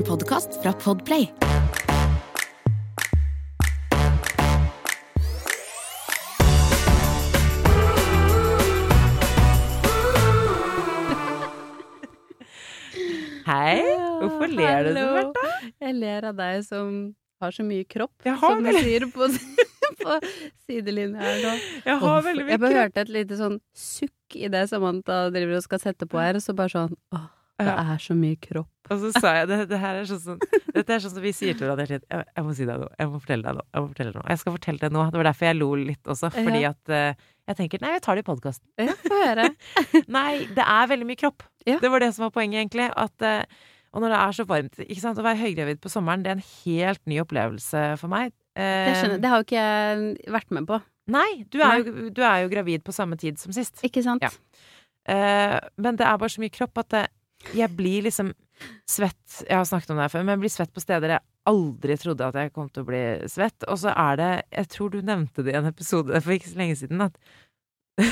En podkast fra Podplay. Hei! Hvorfor ler du så fælt, da? Jeg ler av deg som har så mye kropp, Jeg har som du sier på, på sidelinja her nå. Jeg har veldig mye kropp. Jeg bare kropp. hørte et lite sånn sukk i det Samantha driver og skal sette på her, og så bare sånn Åh, det er så mye kropp. Og så sa jeg det, det er sånn som Dette er sånn som vi sier til hverandre hele tiden. Jeg, må si deg noe. Jeg må fortelle deg noe. Jeg må fortelle deg noe. Jeg skal fortelle deg noe. Det var derfor jeg lo litt også. Fordi at uh, jeg tenker Nei, jeg tar det i podkasten. Ja, få høre. Nei, det er veldig mye kropp. Ja. Det var det som var poenget, egentlig. At, uh, og når det er så varmt ikke sant? Å være høygravid på sommeren, det er en helt ny opplevelse for meg. Uh, Det, skjønner, det har jo ikke jeg vært med på, Nei, du er, jo, du er jo gravid på samme tid som sist. ikke sant? Ja. Men det er bare så mye kropp at det, jeg blir liksom svett Jeg har snakket om det her før, men jeg blir svett på steder jeg aldri trodde at jeg kom til å bli svett. Og så er det Jeg tror du nevnte det i en episode for ikke så lenge siden, at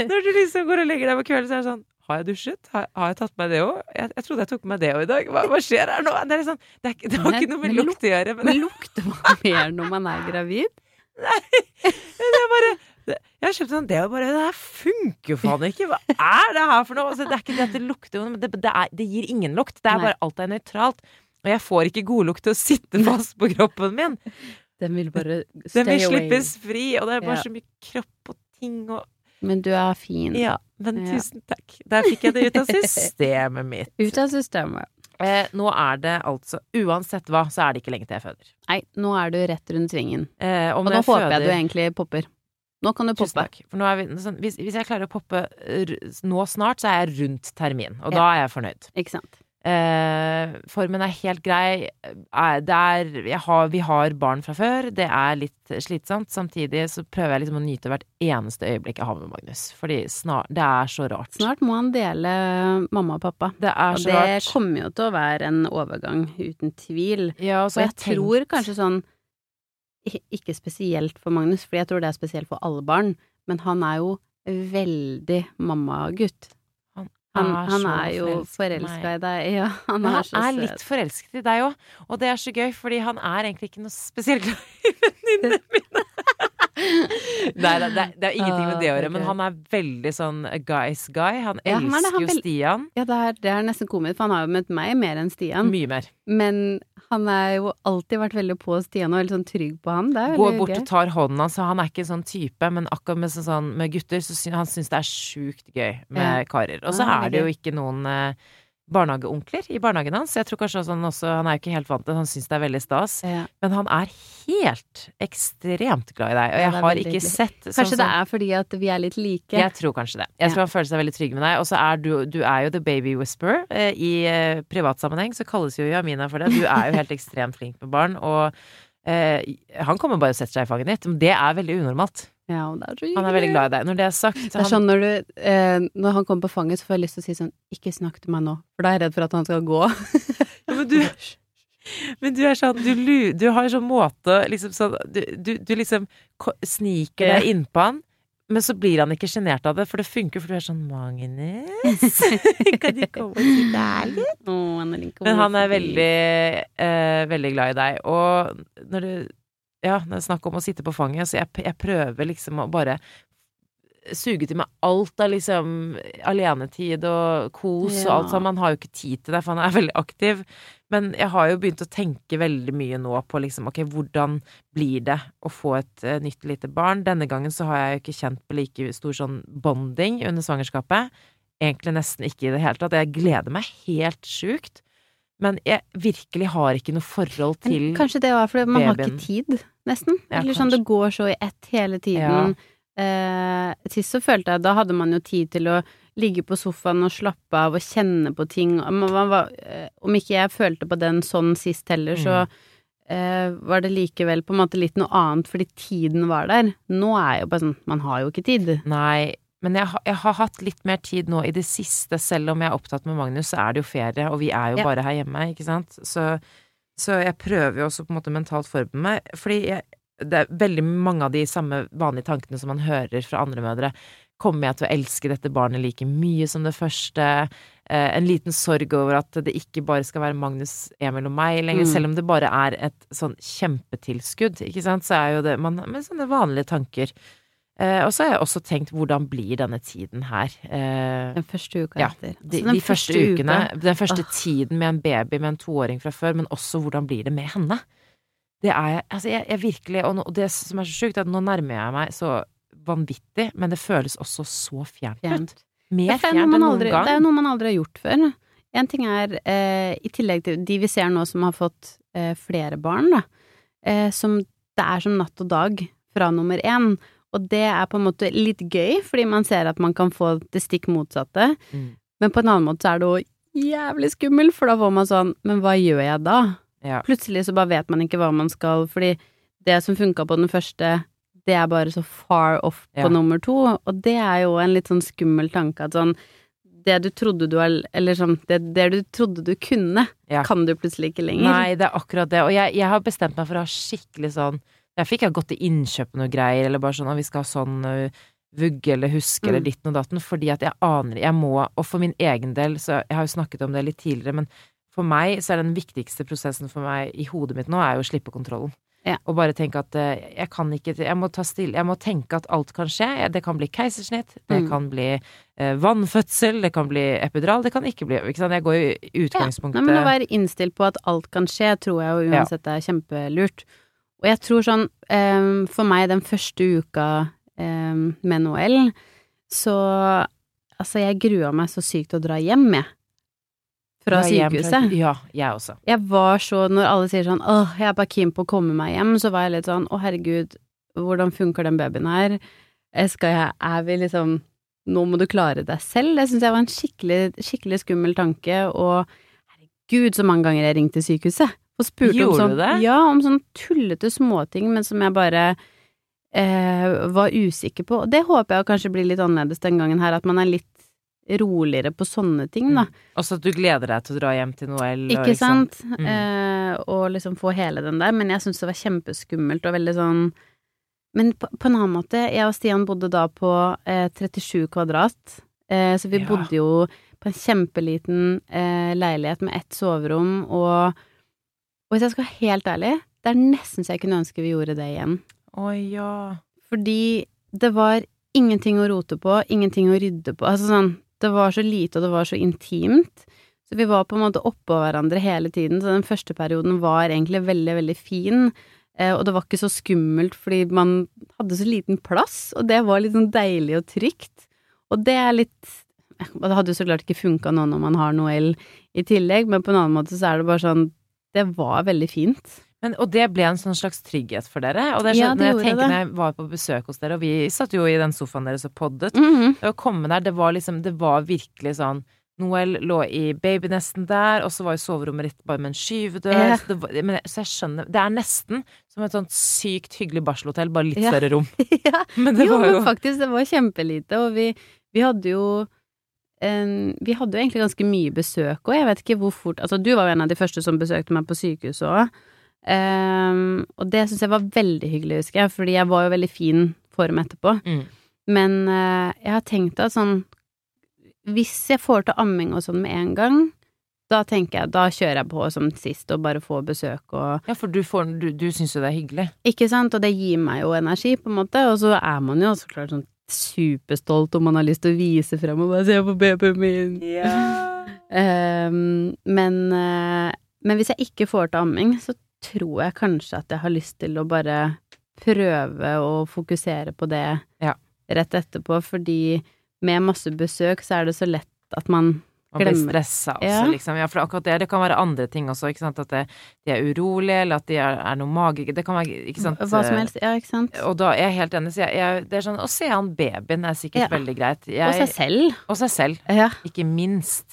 Når du liksom går og legger deg på kvelden, så er det sånn Har jeg dusjet? Har, har jeg tatt meg det òg? Jeg, jeg trodde jeg tok meg det òg i dag. Hva, hva skjer her nå? Det, er liksom, det, er, ikke- det har ikke noe med lukt å gjøre. Men Men lukter man mer når man er gravid? Nei. Det er bare Jeg har kjøpt sånn Det bare Det her funker jo faen ikke! Hva er det her for noe? Altså, det er ikke det at det lukter men det, det, er, det gir ingen lukt. Det er bare alt er nøytralt. Og jeg får ikke godlukt til å sitte fast på kroppen min. Den vil bare Den stay vil away. slippes fri, og det er bare Ja. så mye kropp og ting og Men du er fin. Ja, men Ja. tusen takk. Der fikk jeg det ut av systemet mitt. Ut av systemet. Eh, nå er det altså Uansett hva, så er det ikke lenge til jeg føder. Nei, nå er du rett rundt svingen. Eh, Og nå håper jeg du egentlig popper. Nå kan du Tusen poppe. takk. Nå er vi, sånn, hvis, hvis jeg klarer å poppe nå snart, så er jeg rundt termin. Og Ja. da er jeg fornøyd. Ikke sant? Eh, formen er helt grei. Eh, er, har, vi har barn fra før. Det er litt slitsomt. Samtidig så prøver jeg liksom å nyte hvert eneste øyeblikk jeg har med Magnus. Fordi snart, det er så rart. Snart må han dele mamma og pappa. Det er så Og det rart. kommer jo til å være en overgang, uten tvil. Ja, og Og jeg jeg tenkt- tror kanskje sånn Ikke spesielt for Magnus, for jeg tror det er spesielt for alle barn, men han er jo veldig mammagutt. Han, han så er jo forelska i deg. Ja, han er han er litt forelsket i deg òg, og det er så gøy, fordi han er egentlig ikke noe spesielt glad i venninnene mine. Nei, det, det, det er ingenting med det å Ah, gjøre, men han er veldig sånn guy's guy. Han Ja, han det, elsker han jo Stian Ja, det er, det er nesten komisk, for han har jo møtt meg mer enn Stian. mye mer. Men han har jo alltid vært veldig på Stian og veldig sånn trygg på. Er Går bort gøy. og tar hånden hans, han er ikke en sånn type, men akkurat med, sånn, sånn, med gutter, så syns han synes det er sjukt gøy med Ja. karer. Og så er det jo ikke noen eh, barnehageonkler i barnehagen hans. Jeg tror kanskje også han, også, han er jo ikke helt vant til det, han syns det er veldig stas. Ja. Men han er helt ekstremt glad i deg, og jeg er har ikke hyggelig. sett sånn Kanskje det er fordi at vi er litt like. Jeg tror kanskje det. Jeg tror Ja. han føler seg veldig trygg med deg. Og så er du, du er jo the baby whisperer. Eh, I eh, privatsammenheng så kalles jo Jamina for det. Du er jo helt ekstremt flink med barn, og eh, han kommer bare og setter seg i fanget ditt. Men det er veldig unormalt. Ja, Han er veldig glad i deg. Når det er sagt Det er sånn når du eh, Når han kommer på fanget, så får jeg lyst til å si sånn Ikke snakk til meg nå, for da er jeg redd for at han skal gå. Ja, men, du, men du er sånn Du, du har en sånn måte liksom sånn Du, du, liksom sniker deg innpå han. Men så blir han ikke sjenert av det, for det funker, for du er sånn Magnus, kan du komme og sitte her litt? Han er Men han er veldig, eh, veldig glad i deg. Og når du Ja, det er snakk om å sitte på fanget, så jeg, jeg prøver liksom å bare suge til meg alt av liksom alenetid og kos og alt sånn. Man har jo ikke tid til det, for han er veldig aktiv. Men jeg har jo begynt å tenke veldig mye nå på liksom ok, hvordan blir det å få et uh, nytt lite barn? Denne gangen så har jeg jo ikke kjent på like stor sånn bonding under svangerskapet. Egentlig nesten ikke i det hele tatt. Jeg gleder meg helt sjukt. Men jeg virkelig har ikke noe forhold til babyen. Kanskje det var fordi man har ikke tid, nesten. Ja, Eller sånn det går så i ett hele tiden. Eh, sist så følte jeg da hadde man jo tid til å ligge på sofaen og slappe av og kjenne på ting. Man var, var, eh, om ikke jeg følte på den sånn sist heller, så Mm. eh, var det likevel på en måte litt noe annet fordi tiden var der. Nå er jo bare sånn, man har jo ikke tid. Nei, men jeg, jeg har hatt litt mer tid nå i det siste, selv om jeg er opptatt med Magnus, så er det jo ferie, og vi er jo Ja. bare her hjemme, ikke sant? Så, så jeg prøver jo også på en måte mentalt forberede meg, fordi jeg det er veldig mange av de samme vanlige tankene som man hører fra andre mødre. Kommer jeg til å elske dette barnet like mye som det første? Eh, en liten sorg over at det ikke bare skal være Magnus, Emil og meg lenger, Mm. selv om det bare er et sånn kjempetilskudd, ikke sant, så er jo det man, Med sånne vanlige tanker. Eh, og så har jeg også tenkt hvordan blir denne tiden her? Eh, Den første uka Ja, etter. de, Så den de første første ukene, den første Åh. tiden med en baby med en toåring fra før, men også hvordan blir det med henne? Det er jeg Altså, jeg, jeg virkelig Og, nå, og det som er så sjukt, er at nå nærmer jeg meg så vanvittig, men det føles også så fjernt ut. Fjernt. Mer er fjernt enn noen aldri- gang. Det er jo noe man aldri har gjort før. En ting er, eh, i tillegg til de vi ser nå som har fått eh, flere barn, da, eh, som det er som natt og dag fra nummer én. Og det er på en måte litt gøy, fordi man ser at man kan få det stikk motsatte. Mm. Men på en annen måte så er det jo jævlig skummelt, for da får man sånn Men hva gjør jeg da? Ja. Plutselig så bare vet man ikke hva man skal, fordi det som funka på den første, det er bare så far off på Ja. nummer to, og det er jo en litt sånn skummel tanke at sånn det du trodde du Eller sånn det, det du trodde du kunne, Ja. kan du plutselig ikke lenger. Nei, det er akkurat det. Og jeg, jeg har bestemt meg for å ha skikkelig sånn Jeg fikk ha gått til innkjøp noe greier, eller bare sånn at vi skal ha sånn vugge eller huske eller Mm. ditten og datten, fordi at jeg aner Jeg må, og for min egen del, så Jeg har jo snakket om det litt tidligere, men for meg så er den viktigste prosessen for meg i hodet mitt nå, er jo å slippe kontrollen. Ja. Og bare tenke at jeg kan ikke Jeg må ta stille Jeg må tenke at alt kan skje. Det kan bli keisersnitt, det Mm. kan bli eh, vannfødsel, det kan bli epidural, det kan ikke bli Ikke sant. Jeg går jo i Ja, utgangspunktet Nei, men å være innstilt på at alt kan skje, tror jeg jo Ja. uansett er kjempelurt. Og jeg tror sånn, um, for meg den første uka um, med Noel, så Altså, jeg grua meg så sykt til å dra hjem, jeg. Fra Dra hjem sykehuset. Ja, jeg også. Jeg var så, når alle sier sånn åh, jeg er bare keen på å komme meg hjem, så var jeg litt sånn å herregud, hvordan funker den babyen her? Eh, Skal jeg, er vi liksom nå må du klare deg selv. Det syns jeg var en skikkelig, skikkelig skummel tanke, og herregud, så mange ganger jeg ringte sykehuset og spurte om Gjorde sånn du det? Ja, om sånn tullete småting, men som jeg bare eh, var usikker på. Og det håper jeg kanskje blir litt annerledes den gangen her, at man er litt roligere på sånne ting, da. Også at du gleder deg til å dra hjem til Noel. og Ikke liksom- sant? Eh, og liksom få hele den der. Men jeg syns det var kjempeskummelt og veldig sånn Men på, på en annen måte, jeg og Stian bodde da på eh, 37 kvadrat, eh, så vi Ja. bodde jo på en kjempeliten eh, leilighet med ett soverom, og, og hvis jeg skal være helt ærlig, det er nesten så jeg kunne ønske vi gjorde det igjen. Å ja. Fordi det var ingenting å rote på, ingenting å rydde på. Altså sånn, det var så lite, og det var så intimt. Så vi var på en måte oppå hverandre hele tiden, så den første perioden var egentlig veldig, veldig fin. Eh, og det var ikke så skummelt fordi man hadde så liten plass, og det var litt sånn deilig og trygt. Og det er litt det hadde jo så klart ikke funka nå når man har Noel i tillegg, men på en annen måte så er det bare sånn Det var veldig fint. Men, og det ble en sånn slags trygghet for dere? Og det Ja, skjønner det jeg tenker det. når jeg var på besøk hos dere, og vi satt jo i den sofaen deres og poddet. Mhm. Det å komme der, det var liksom Det var virkelig sånn Noel lå i babynesten der, og så var jo soverommet ditt bare med en skyvedør. Ja. Så, det var, men, så jeg skjønner Det er nesten som et sånt sykt hyggelig barselhotell, bare litt Ja. større rom. ja. Men det jo, var jo men faktisk, det var kjempelite, og vi, vi hadde jo Vi hadde jo egentlig ganske mye besøk, og jeg vet ikke hvor fort Altså, du var jo en av de første som besøkte meg på sykehuset òg, og det syns jeg var veldig hyggelig, husker jeg, fordi jeg var jo veldig fin form etterpå. mm. Men uh, jeg har tenkt at sånn Hvis jeg får til amming og sånn med en gang, da tenker jeg Da kjører jeg på som sist og bare får besøk og Ja, for du, får, du, du syns jo det er hyggelig. ikke sant? Og det gir meg jo energi, på en måte. Og så er man jo så klart sånn superstolt om man har lyst til å vise frem og bare se på babyen min. Ehm, men, uh, men hvis jeg ikke får til amming, så tror jeg kanskje at jeg har lyst til å bare prøve å fokusere på det Ja. rett etterpå, fordi med masse besøk så er det så lett at man Man blir stressa også, Ja. liksom. Ja, for akkurat det, det kan være andre ting også, ikke sant. At det, de er urolige, eller at de er, er noe magisk Det kan være, ikke sant. Hva som helst. Ja, ikke sant? Og da er jeg helt enig, så jeg, jeg, det er sånn Å se han babyen er sikkert Ja. veldig greit. Jeg, Og seg selv. Og seg selv. Ja. Ikke minst.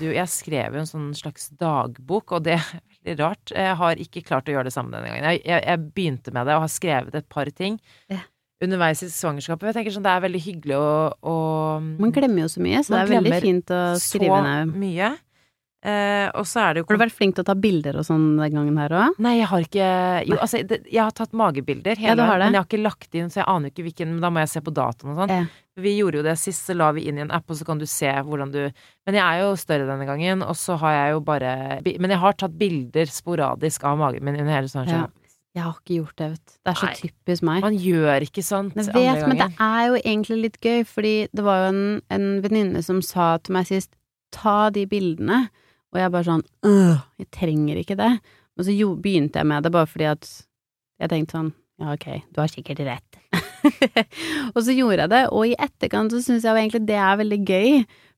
Du, jeg skrev jo en sånn slags dagbok, og det er veldig rart. Jeg har ikke klart å gjøre det samme denne gangen. Jeg begynte med det og har skrevet et par ting Ja. Underveis i svangerskapet. Jeg tenker sånn, Det er veldig hyggelig å, å Man glemmer jo så mye, så det er veldig fint å skrive ned. så mye. Eh, og så er det jo Har du vært flink til å ta bilder og sånn den gangen her òg? Nei, jeg har ikke Jo, altså, det, jeg har tatt magebilder hele Ja, men jeg har ikke lagt inn, så jeg aner ikke hvilken Men da må jeg se på dataen og sånn. Eh. Vi gjorde jo det sist, så la vi inn i en app, og så kan du se hvordan du Men jeg er jo større denne gangen, og så har jeg jo bare Men jeg har tatt bilder sporadisk av magen min under hele sånn. Ja. Jeg har ikke gjort det, vet du. Det er så Nei. typisk meg. Man gjør ikke sånt Jeg vet, men det er jo egentlig litt gøy, fordi det var jo en, en venninne som sa til meg sist ta de bildene, og jeg bare sånn øh, jeg trenger ikke det. Men så jo, begynte jeg med det bare fordi at jeg tenkte sånn ja, ok, du har sikkert rett. og så gjorde jeg det, og i etterkant så syns jeg jo egentlig det er veldig gøy,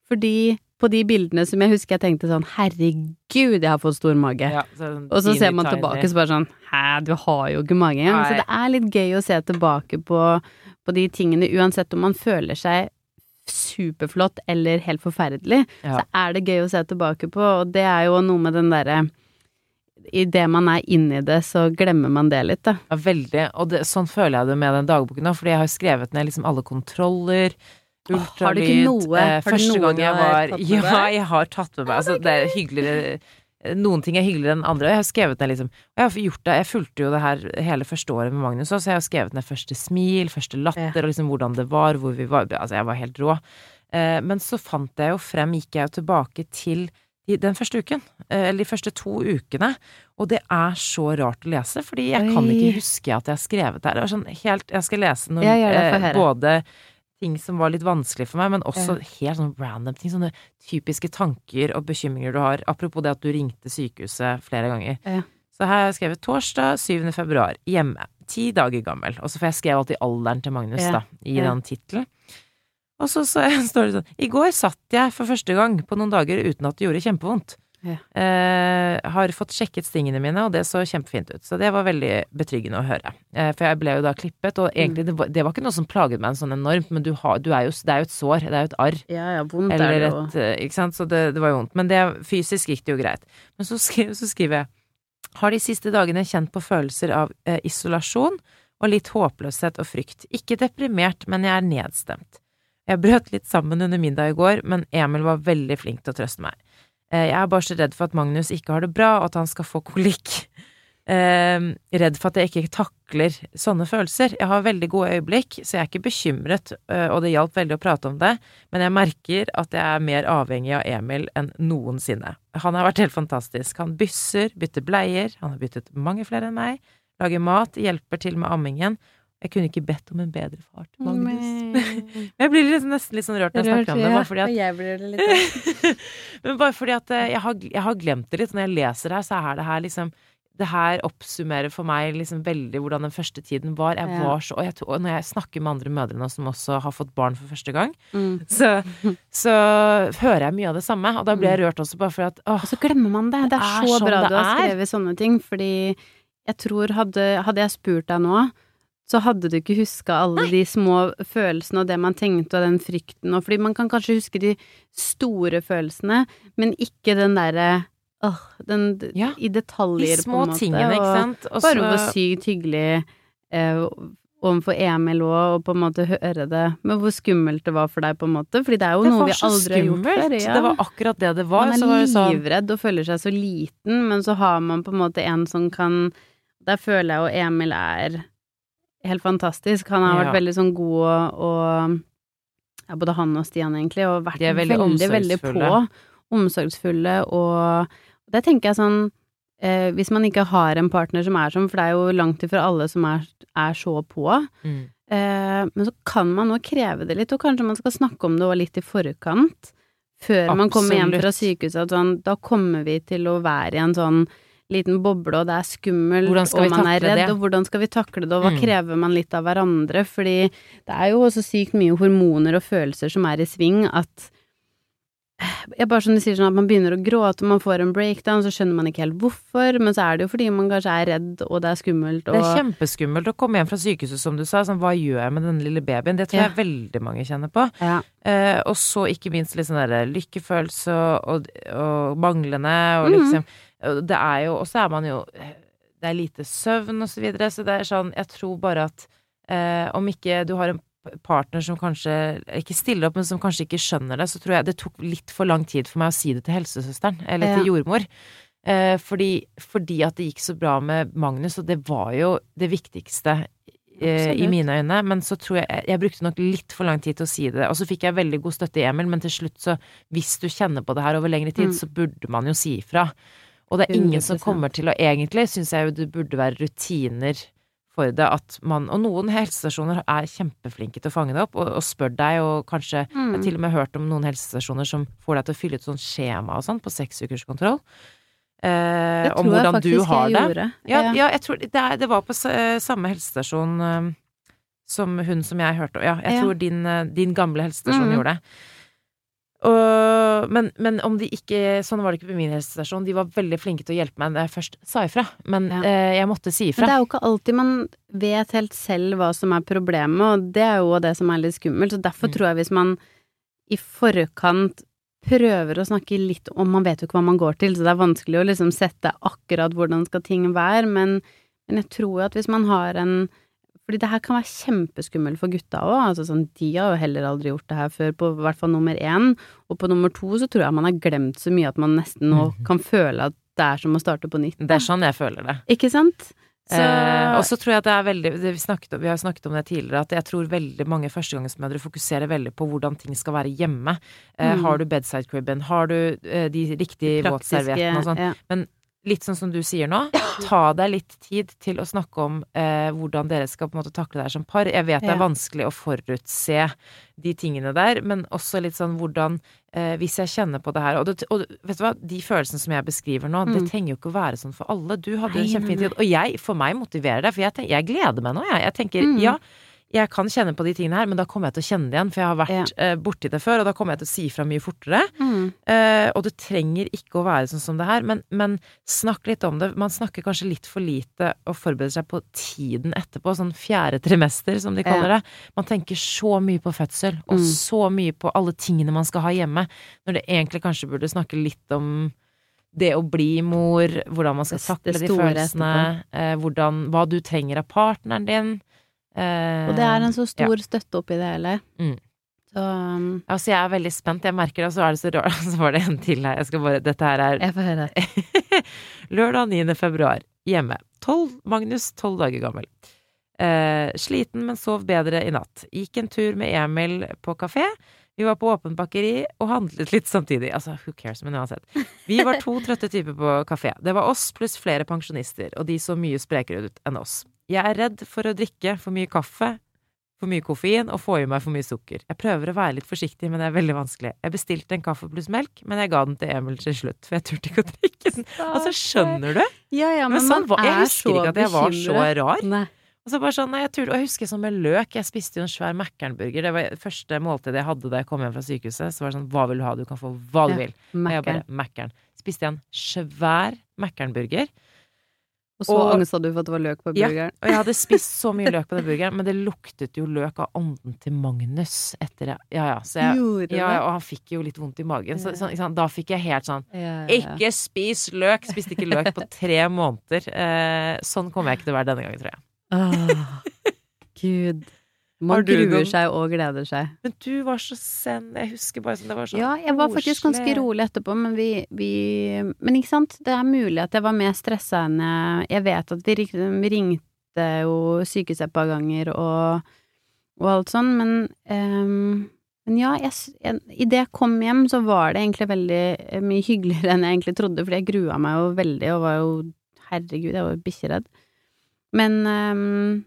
fordi på de bildene som jeg husker jeg tenkte sånn herregud, jeg har fått stor mage. Ja, sånn Og så ser man tilbake så bare sånn Hæ, du har jo ikke mage engang. Så det er litt gøy å se tilbake på, på de tingene, uansett om man føler seg superflott eller helt forferdelig, Ja. så er det gøy å se tilbake på, og det er jo noe med den derre Idet man er inni det, så glemmer man det litt, da. Ja, veldig. Og det, sånn føler jeg det med den dagboken da, fordi jeg har skrevet ned liksom alle kontroller. Ultralyd. noe- eh, har du Første gang jeg var Ja, jeg har tatt med meg. Altså, det er hyggeligere Noen ting er hyggeligere enn andre. og Jeg har skrevet ned liksom jeg har gjort det Jeg fulgte jo det her hele første året med Magnus òg, så jeg har skrevet ned første smil, første latter, og liksom hvordan det var, hvor vi var Altså, jeg var helt rå. Eh, men så fant jeg jo frem, gikk jeg jo tilbake til den første uken, eh, eller de første to ukene, og det er så rart å lese, fordi jeg kan ikke huske at jeg har skrevet det her. Det var sånn helt Jeg skal lese noe, jeg eh, både ting som var litt vanskelig for meg, men også helt sånn random ting. Sånne typiske tanker og bekymringer du har. Apropos det at du ringte sykehuset flere ganger. Ja. Så her har jeg skrevet torsdag 7. februar, hjemme. Ti dager gammel. Og så får jeg skrevet alltid alderen til Magnus, Ja. da, i Ja. den tittelen. Og så, så står det sånn I går satt jeg for første gang på noen dager uten at det gjorde kjempevondt. Ja. Eh, har fått sjekket stingene mine, og det så kjempefint ut. Så det var veldig betryggende å høre. Eh, for jeg ble jo da klippet, og egentlig det var, det var ikke noe som plaget meg en sånn enormt, men du har, du er jo, det er jo et sår, det er jo et arr. Ja, ja, vondt er det jo. eh, Ikke sant, så det, det var jo vondt. Men det, fysisk gikk det jo greit. Men så skriver, så skriver jeg Har de siste dagene kjent på følelser av eh, isolasjon og litt håpløshet og frykt. Ikke deprimert, men jeg er nedstemt. Jeg brøt litt sammen under middag i går, men Emil var veldig flink til å trøste meg. Eh, jeg er bare så redd for at Magnus ikke har det bra, og at han skal få kolikk. Eh, redd for at jeg ikke takler sånne følelser. Jeg har veldig gode øyeblikk, så jeg er ikke bekymret, eh, og det hjalp veldig å prate om det, men jeg merker at jeg er mer avhengig av Emil enn noensinne. Han har vært helt fantastisk. Han bysser, bytter bleier, han har byttet mange flere enn meg, lager mat, hjelper til med ammingen. Jeg kunne ikke bedt om en bedre far til Magnus. Jeg blir liksom nesten litt sånn rørt når jeg snakker om det, bare fordi at jeg blir det litt men bare fordi at eh, jeg har, jeg har glemt det litt. Når jeg leser det her, så er det her liksom Det her oppsummerer for meg liksom veldig hvordan den første tiden var. Jeg var så Og, jeg, og når jeg snakker med andre mødre nå som også har fått barn for første gang, mm. så, så hører jeg mye av det samme. Og da blir jeg rørt også, bare fordi at åh, Og så glemmer man det. Det er, er så sånn bra du har skrevet sånne ting, fordi jeg tror hadde, hadde jeg spurt deg nå, så hadde du ikke huska alle de små følelsene og det man tenkte og den frykten og Fordi man kan kanskje huske de store følelsene, men ikke den derre åh, den Ja, i detaljer, de på en måte. tingene, ikke sant. Også... Bare hvor sykt hyggelig eh, overfor Emil òg, og på en måte høre det, men hvor skummelt det var for deg, på en måte. Fordi det er jo det noe vi aldri har gjort før. Ja. Det var akkurat det det var. Man er sånn livredd og føler seg så liten, men så har man på en måte en som kan Der føler jeg jo Emil er helt fantastisk. Han har Ja. vært veldig sånn god og, og ja, både han og Stian, egentlig, og vært veldig veldig, veldig på. omsorgsfulle. Og det tenker jeg sånn eh, Hvis man ikke har en partner som er sånn, for det er jo langt ifra alle som er, er så på, mm. Eh, men så kan man nå kreve det litt, og kanskje man skal snakke om det òg litt i forkant, før man kommer hjem fra sykehuset, sånn, da kommer vi til å være i en sånn liten boble, og det er skummelt, og man er redd, det? og hvordan skal vi takle det, og hva Mm. krever man litt av hverandre, fordi det er jo også sykt mye hormoner og følelser som er i sving, at ja, bare som du sier sånn at man begynner å gråte, man får en breakdown, så skjønner man ikke helt hvorfor, men så er det jo fordi man kanskje er redd, og det er skummelt, og Det er kjempeskummelt å komme hjem fra sykehuset, som du sa. Sånn, hva gjør jeg med denne lille babyen? Det tror Ja. jeg veldig mange kjenner på. ja. Eh, og så ikke minst litt sånn derre lykkefølelse og, og manglende, og Mhm. liksom og Det er jo Og så er man jo Det er lite søvn og så videre, så det er sånn Jeg tror bare at eh, om ikke du har en partner som kanskje ikke stiller opp, men som kanskje ikke skjønner det, så tror jeg det tok litt for lang tid for meg å si det til helsesøsteren, eller til jordmor. Eh, fordi, fordi at det gikk så bra med Magnus, og det var jo det viktigste eh, i mine øyne, men så tror jeg Jeg brukte nok litt for lang tid til å si det. Og så fikk jeg veldig god støtte i Emil, men til slutt så Hvis du kjenner på det her over lengre tid, Mm. så burde man jo si ifra. Og det er ingen som kommer til å Egentlig syns jeg jo det burde være rutiner for det at man Og noen helsestasjoner er kjempeflinke til å fange det opp, og, og spør deg, og kanskje Jeg har Mm. til og med hørt om noen helsestasjoner som får deg til å fylle ut sånn skjema og sånn på seksukerskontroll. Eh, om hvordan du har det. gjorde. Ja, ja, jeg tror det, er, det var på eh, samme helsestasjon eh, som hun som jeg hørte om. Ja, jeg Ja. tror din, eh, din gamle helsestasjon mm. gjorde det. Og, men, men om de ikke Sånn var det ikke på min helsestasjon. De var veldig flinke til å hjelpe meg når jeg først sa ifra. Men Ja. eh, jeg måtte si Men det er jo ikke alltid man vet helt selv hva som er problemet, og det er jo det som er litt skummelt. Så derfor Mm. tror jeg hvis man i forkant prøver å snakke litt om Man vet jo ikke hva man går til, så det er vanskelig å liksom sette akkurat hvordan skal ting være, men, men jeg tror jo at hvis man har en fordi det her kan være kjempeskummelt for gutta òg. Altså sånn, de har jo heller aldri gjort det her før, på hvert fall nummer én. Og på nummer to så tror jeg man har glemt så mye at man nesten nå Mhm. kan føle at det er som å starte på nytt. Det er sånn jeg føler det. Ikke sant? Så Eh, og så tror jeg at det er veldig det vi, snakket vi har snakket om det tidligere, at jeg tror veldig mange førstegangsmødre fokuserer veldig på hvordan ting skal være hjemme. Eh, Mm. Har du bedside cribben? Har du eh, de riktige våtserviettene og sånn? ja. Men litt sånn som du sier nå, ta deg litt tid til å snakke om eh, hvordan dere skal på en måte takle det her som par. Jeg vet det er vanskelig å forutse de tingene der, men også litt sånn hvordan eh, Hvis jeg kjenner på det her Og, det, og vet du hva, de følelsene som jeg beskriver nå, det Mm. trenger jo ikke å være sånn for alle. Du hadde en Nei, nei, kjempefin tid. Og jeg, for meg motiverer det, for jeg, tenker, jeg gleder meg nå, jeg. Jeg tenker Mm. ja. Jeg kan kjenne på de tingene her, men da kommer jeg til å kjenne det igjen, for jeg har vært eh, borti det før, og da kommer jeg til å si fra mye fortere. Mm. Uh, og det trenger ikke å være sånn som det her, men, men snakk litt om det. Man snakker kanskje litt for lite og forbereder seg på tiden etterpå, sånn fjerde trimester, som de kaller det. Man tenker så mye på fødsel, og Mm. så mye på alle tingene man skal ha hjemme, når det egentlig kanskje burde snakke litt om det å bli mor, hvordan man skal takle de følelsene, eh, hvordan, hva du trenger av partneren din. Eh, Og det er en så stor støtte oppi det hele. Mm. Så um, Altså, jeg er veldig spent. Jeg merker det, og så er det så rart. Så var det en til her. Jeg skal bare Dette her er jeg får høre. Lørdag 9. februar. Hjemme. 12, Magnus, tolv dager gammel. Eh, sliten, men sov bedre i natt. Gikk en tur med Emil på kafé. Vi var på åpent bakeri og handlet litt samtidig. Altså, who cares, men uansett. Vi var to trøtte typer på kafé. Det var oss pluss flere pensjonister, og de så mye sprekere ut enn oss. Jeg er redd for å drikke for mye kaffe, for mye koffein og få i meg for mye sukker. Jeg prøver å være litt forsiktig, men det er veldig vanskelig. Jeg bestilte en kaffe pluss melk, men jeg ga den til Emil til slutt, for jeg turte ikke å drikke den. Altså, skjønner du? Ja, ja, Men men, sånn så bekymret. jeg er husker ikke at jeg var så rar. Nei. Og så bare sånn, nei, jeg, tror, og jeg husker sånn med løk. Jeg spiste jo en svær Mækkern-burger. Det var det første måltidet jeg hadde da jeg kom hjem fra sykehuset. Så var det sånn, hva vil du ha? Du kan få hva du Ja, vil. Og jeg bare, Mækkern. Spiste jeg en svær Mækkern-burger. Og så og- angst hadde du for at det var løk på Ja. Og jeg hadde spist så mye løk på den burgeren, men det luktet jo løk av ånden til Magnus etter det. Ja, ja. Så jeg, ja, og han fikk jo litt vondt i magen. Så, så, så da fikk jeg helt sånn Ja, ja, ja. Ikke spis løk! Spiste ikke løk på tre måneder. Eh, sånn kommer jeg ikke til å være denne gangen, tror jeg. Åh, Gud. Man gruer seg og gleder seg. Men du var så zen. Jeg husker bare sånn Det var så Ja, jeg var faktisk ganske rolig etterpå, men vi, vi Men ikke sant, det er mulig at jeg var mer stressa enn jeg Jeg vet at vi, vi ringte jo sykehuset et par ganger og, og alt sånn, men um, men ja, jeg, jeg, idet jeg kom hjem, så var det egentlig veldig eh, mye hyggeligere enn jeg egentlig trodde, fordi jeg grua meg jo veldig, og var jo Herregud, jeg var jo bikkjeredd. Men um,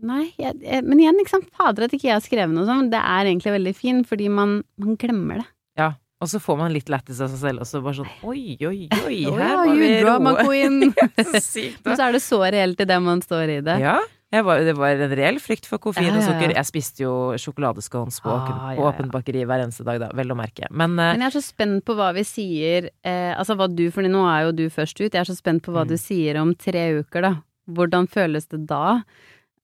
Nei, jeg, jeg, men igjen, ikke sant, fader at ikke jeg har skrevet noe sånt, det er egentlig veldig fint, fordi man, man glemmer det. Ja. Og så får man litt lættis av seg selv, og så bare sånn oi, oi, oi, her ja, var vi drama queen. Sykt. Men så er det så reelt i det man står i det. Ja. Var, det var en reell frykt for koffein Ja, ja, ja, og sukker. Jeg spiste jo sjokoladescones på, Ah, åpent bakeri hver eneste dag, da. Vel å merke. Men uh, Men jeg er så spent på hva vi sier eh, Altså hva du, for nå er jo du først ut. Jeg er så spent på hva Mm. du sier om tre uker, da. Hvordan føles det da?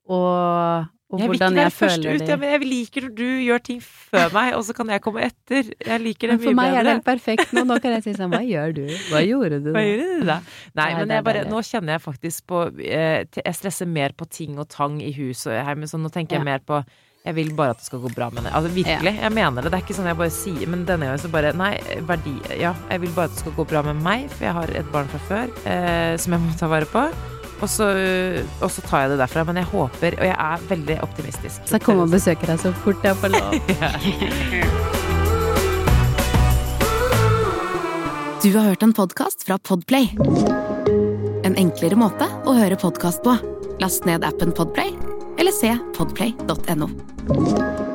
Og, og jeg hvordan jeg føler ut. det. Ja, jeg liker når du gjør ting før meg, og så kan jeg komme etter. Jeg liker det Men for mye meg er det helt perfekt nå. Nå kan jeg si sånn Hva gjør du? Hva gjorde du? Hva da? du da? Nei, Nei, men bare, nå kjenner jeg faktisk på eh, Jeg stresser mer på ting og tang i hus og hjemme, så nå tenker jeg Ja. mer på Jeg vil bare at det skal gå bra med det. Altså virkelig, jeg mener det. Det er ikke sånn jeg bare sier Men denne gangen så bare Nei, verdi Ja, jeg vil bare at det skal gå bra med meg, for jeg har et barn fra før eh, som jeg må ta vare på. Og så, og så tar jeg det derfra. Men jeg håper, og jeg er veldig optimistisk. Så jeg kommer og besøker deg så fort jeg får lov. Du har hørt en podkast fra Podplay. En enklere måte å høre podkast på. Last ned appen Podplay, eller se podplay.no.